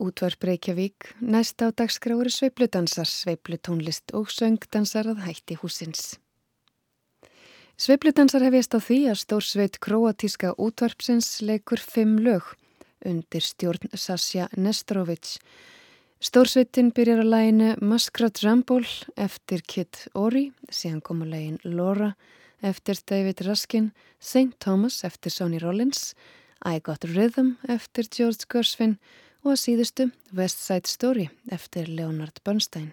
Útvarp Reykjavík, næst á dagskrári sveipludansar, sveiplutónlist og söngdansar að hætti húsins. Sveipludansar hefjast á því að stórsveit kroatíska útvarpsins leikur fimm lög undir stjórn Sasja Nestorovic. Stórsveitin byrjar að læginu Maskrat Rambol eftir Kit Ori, síðan kom að lægin Laura eftir David Raskin, St. Thomas eftir Sonny Rollins, I Got Rhythm eftir George Gershwin og að síðustu West Side Story eftir Leonard Bernstein.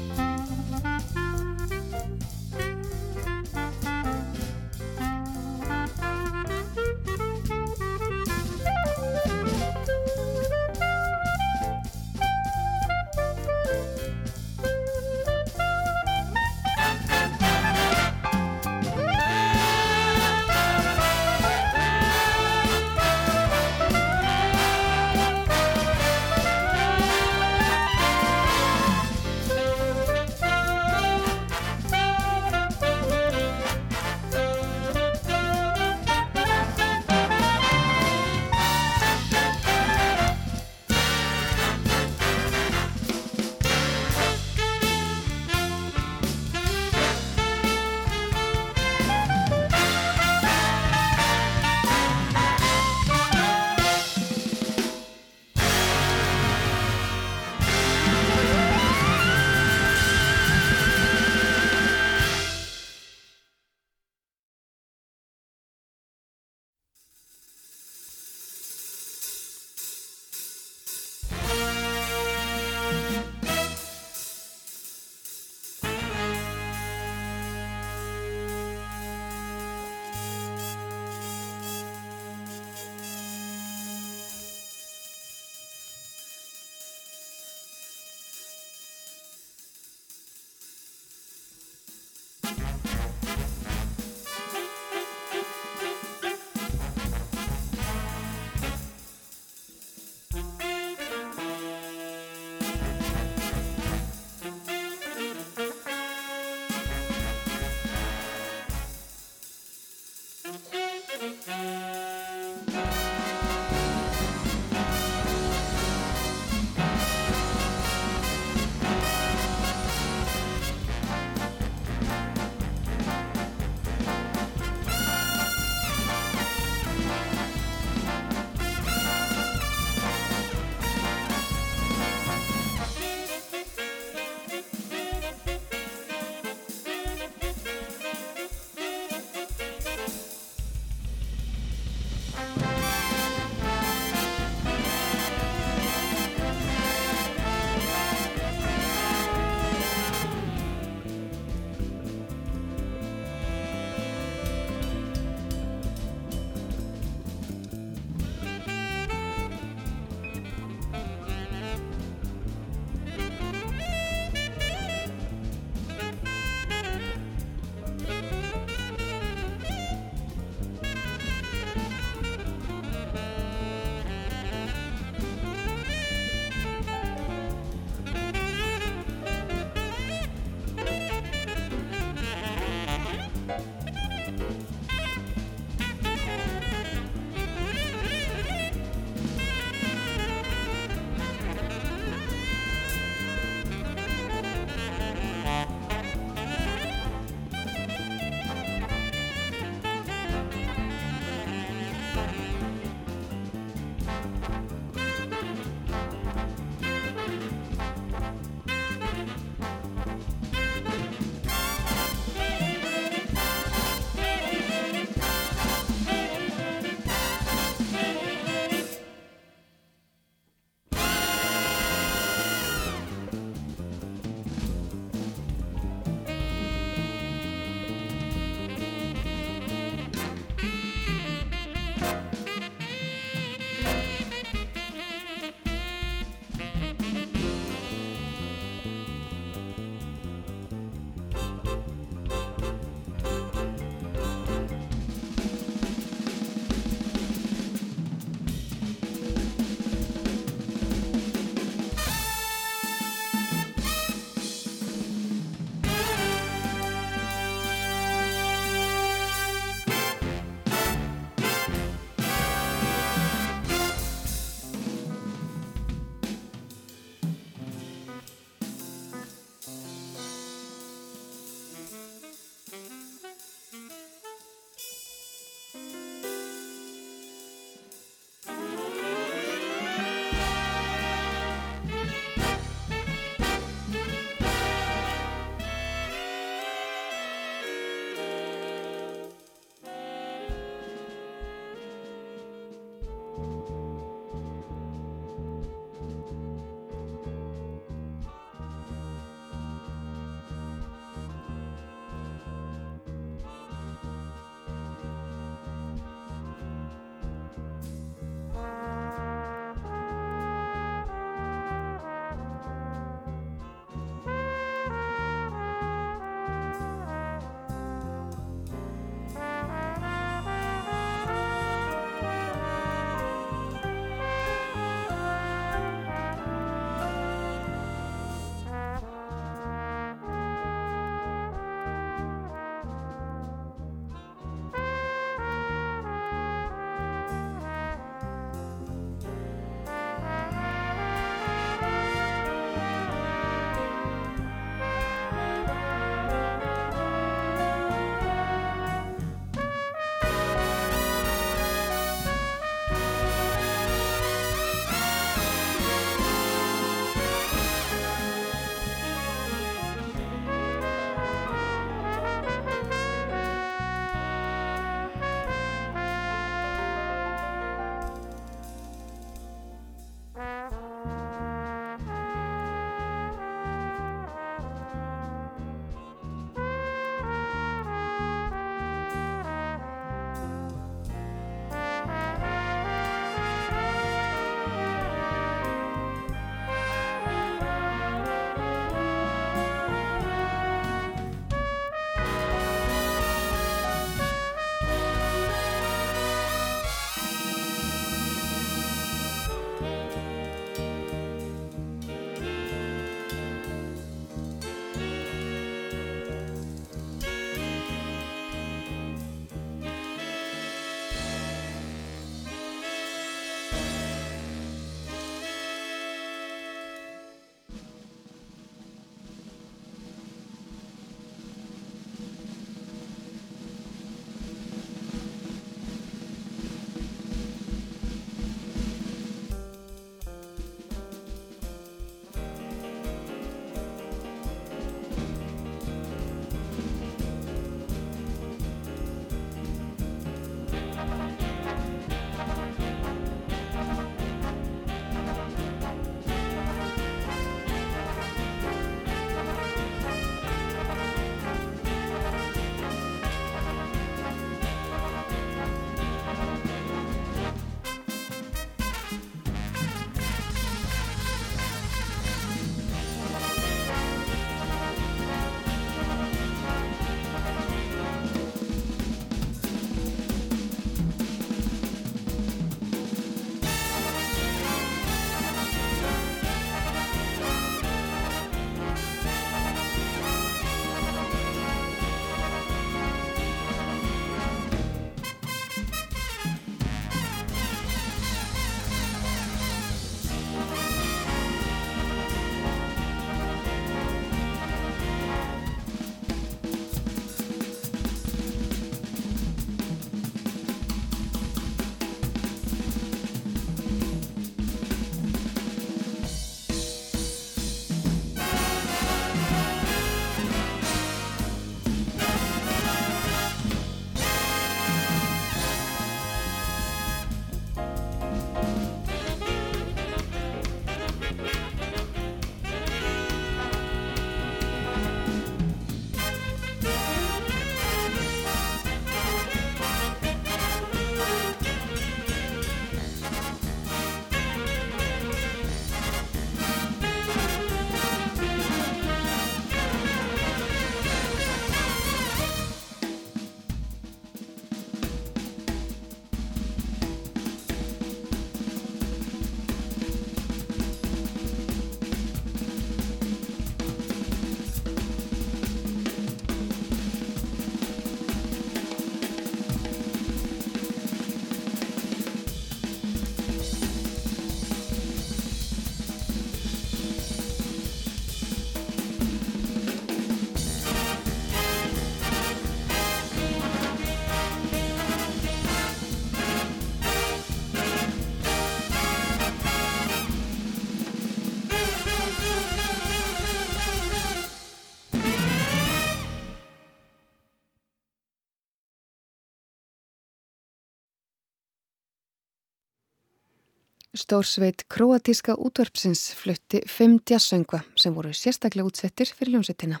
Stórsveit kroatíska útvarpsins flutti fimm jazzsöngva sem voru sérstaklega útsettir fyrir hljómsettina.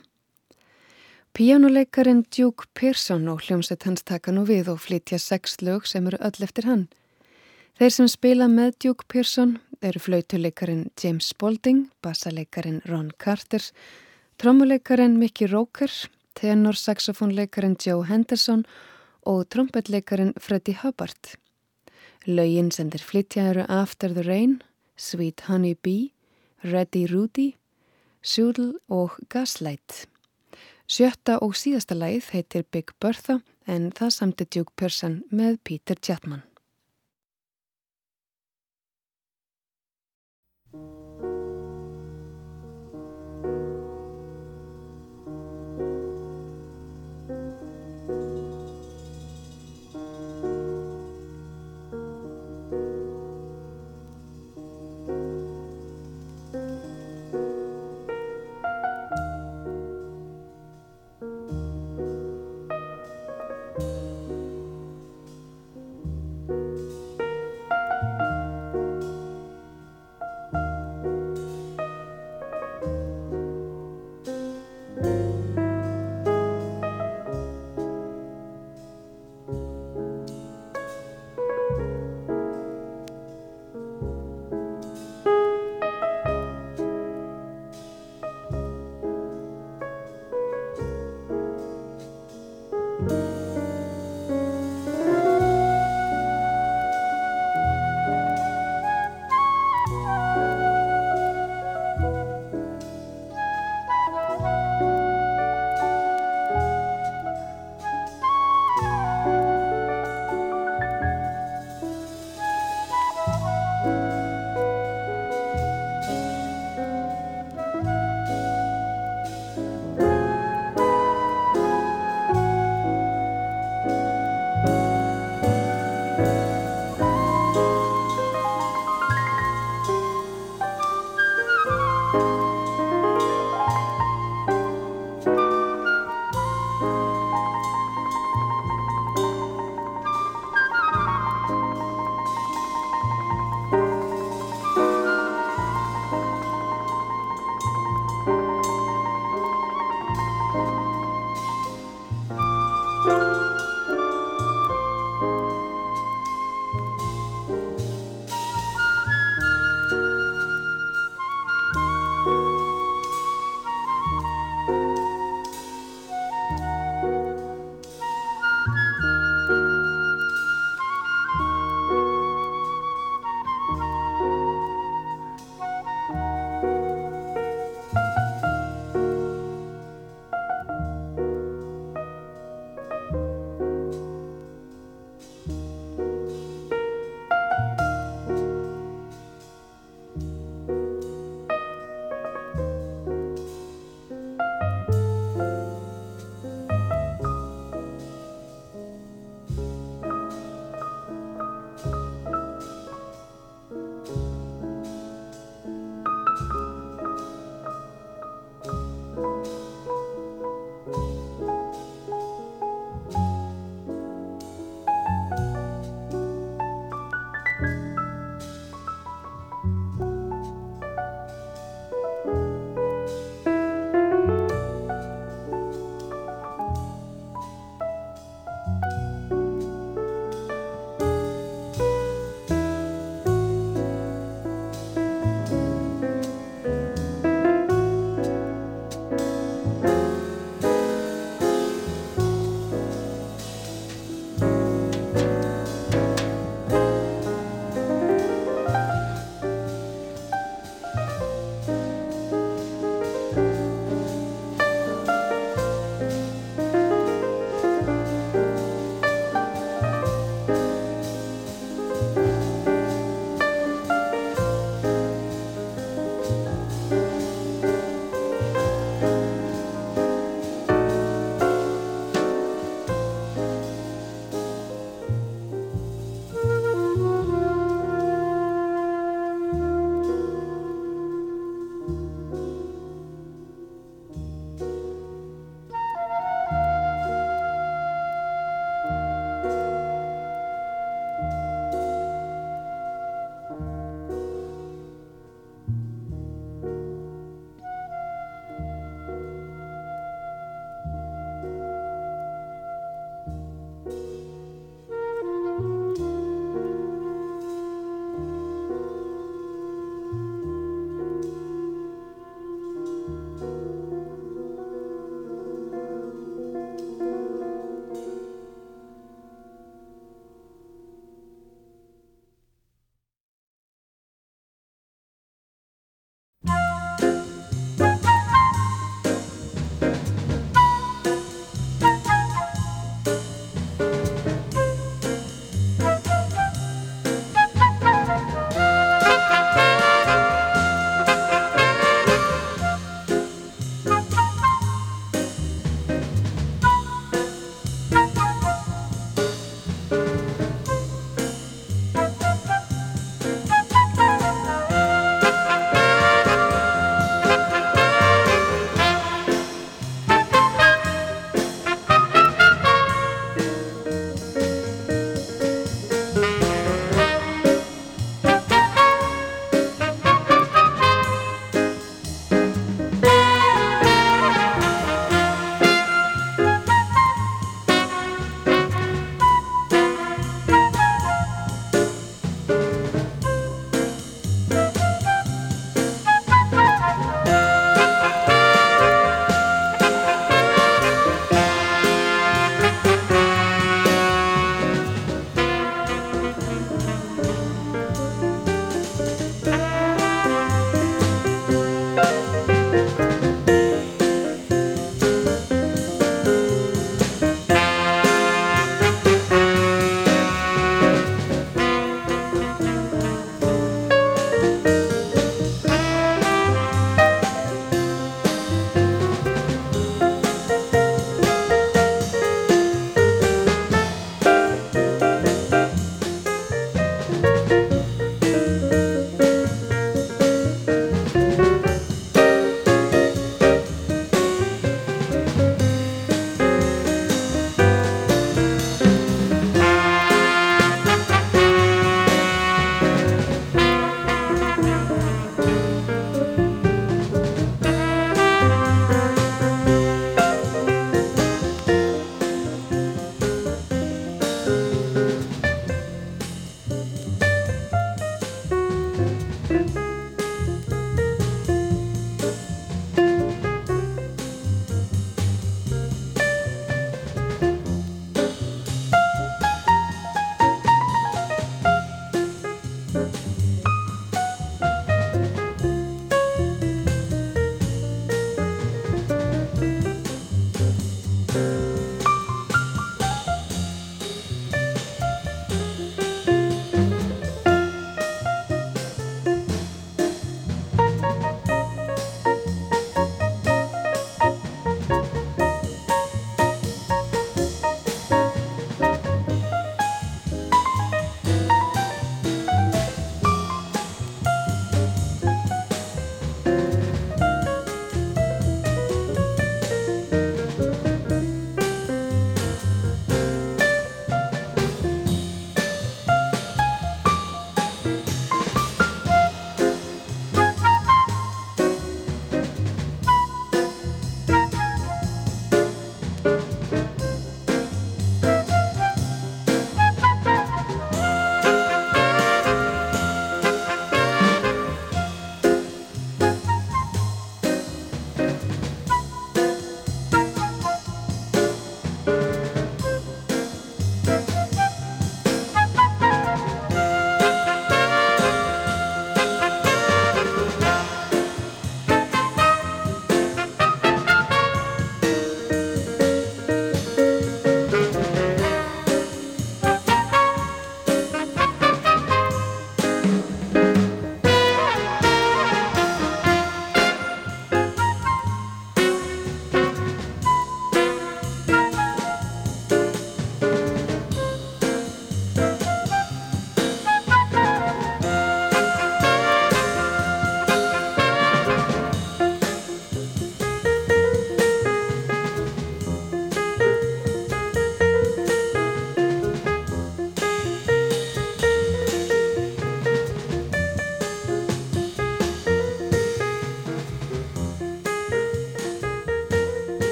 Pianoleikarin Duke Pearson og hljómsett hans taka nú við og flytja sex lög sem eru öll eftir hann. Þeir sem spila með Duke Pearson eru flautuleikarin James Spalding, bassaleikarin Ron Carter, trommuleikarin Mickey Roker, tenorsaxofónleikarin Joe Henderson og trompetleikarin Freddie Hubbard. Laugin sem þeir flytja eru After the Rain, Sweet Honey Bee, Ready Rudy, Soodle og Gaslight. Sjötta og síðasta læð heitir Big Bertha en það samti Duke Pearson með Peter Chapman.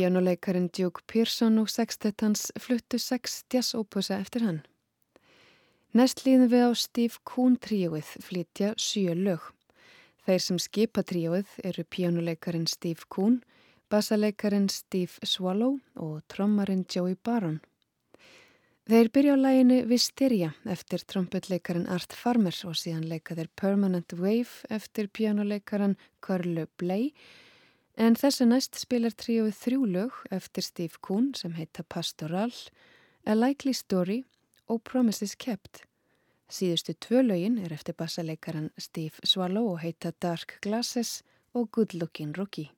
Píjánuleikarin Duke Pearson og sextettans fluttu sex jazzópusa eftir hann. Næst líðum við á Steve Kuhn tríóið flytja sjö lög. Þeir sem skipa tríóið eru píjánuleikarin Steve Kuhn, bassaleikarin Steve Swallow og trommarin Joey Baron. Þeir byrja á læginu Visteria eftir trombutleikarin Art Farmer og síðan leika þeir Permanent Wave eftir pianoleikaran Carlo Bley en þessu næst spilar tríóið þrjú lög eftir Steve Kuhn sem heita Pastoral, A Likely Story og Promises Kept. Síðustu tvö lögin er eftir bassaleikaran Steve Swallow og heita Dark Glasses og Good Looking Rookie.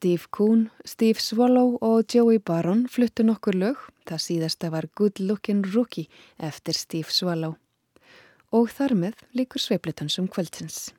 Steve Kuhn, Steve Swallow og Joey Baron fluttu nokkur lög, það síðasta var Good Lookin' Rookie eftir Steve Swallow. Og þar með líkur sveiplutan sem kvöldsins.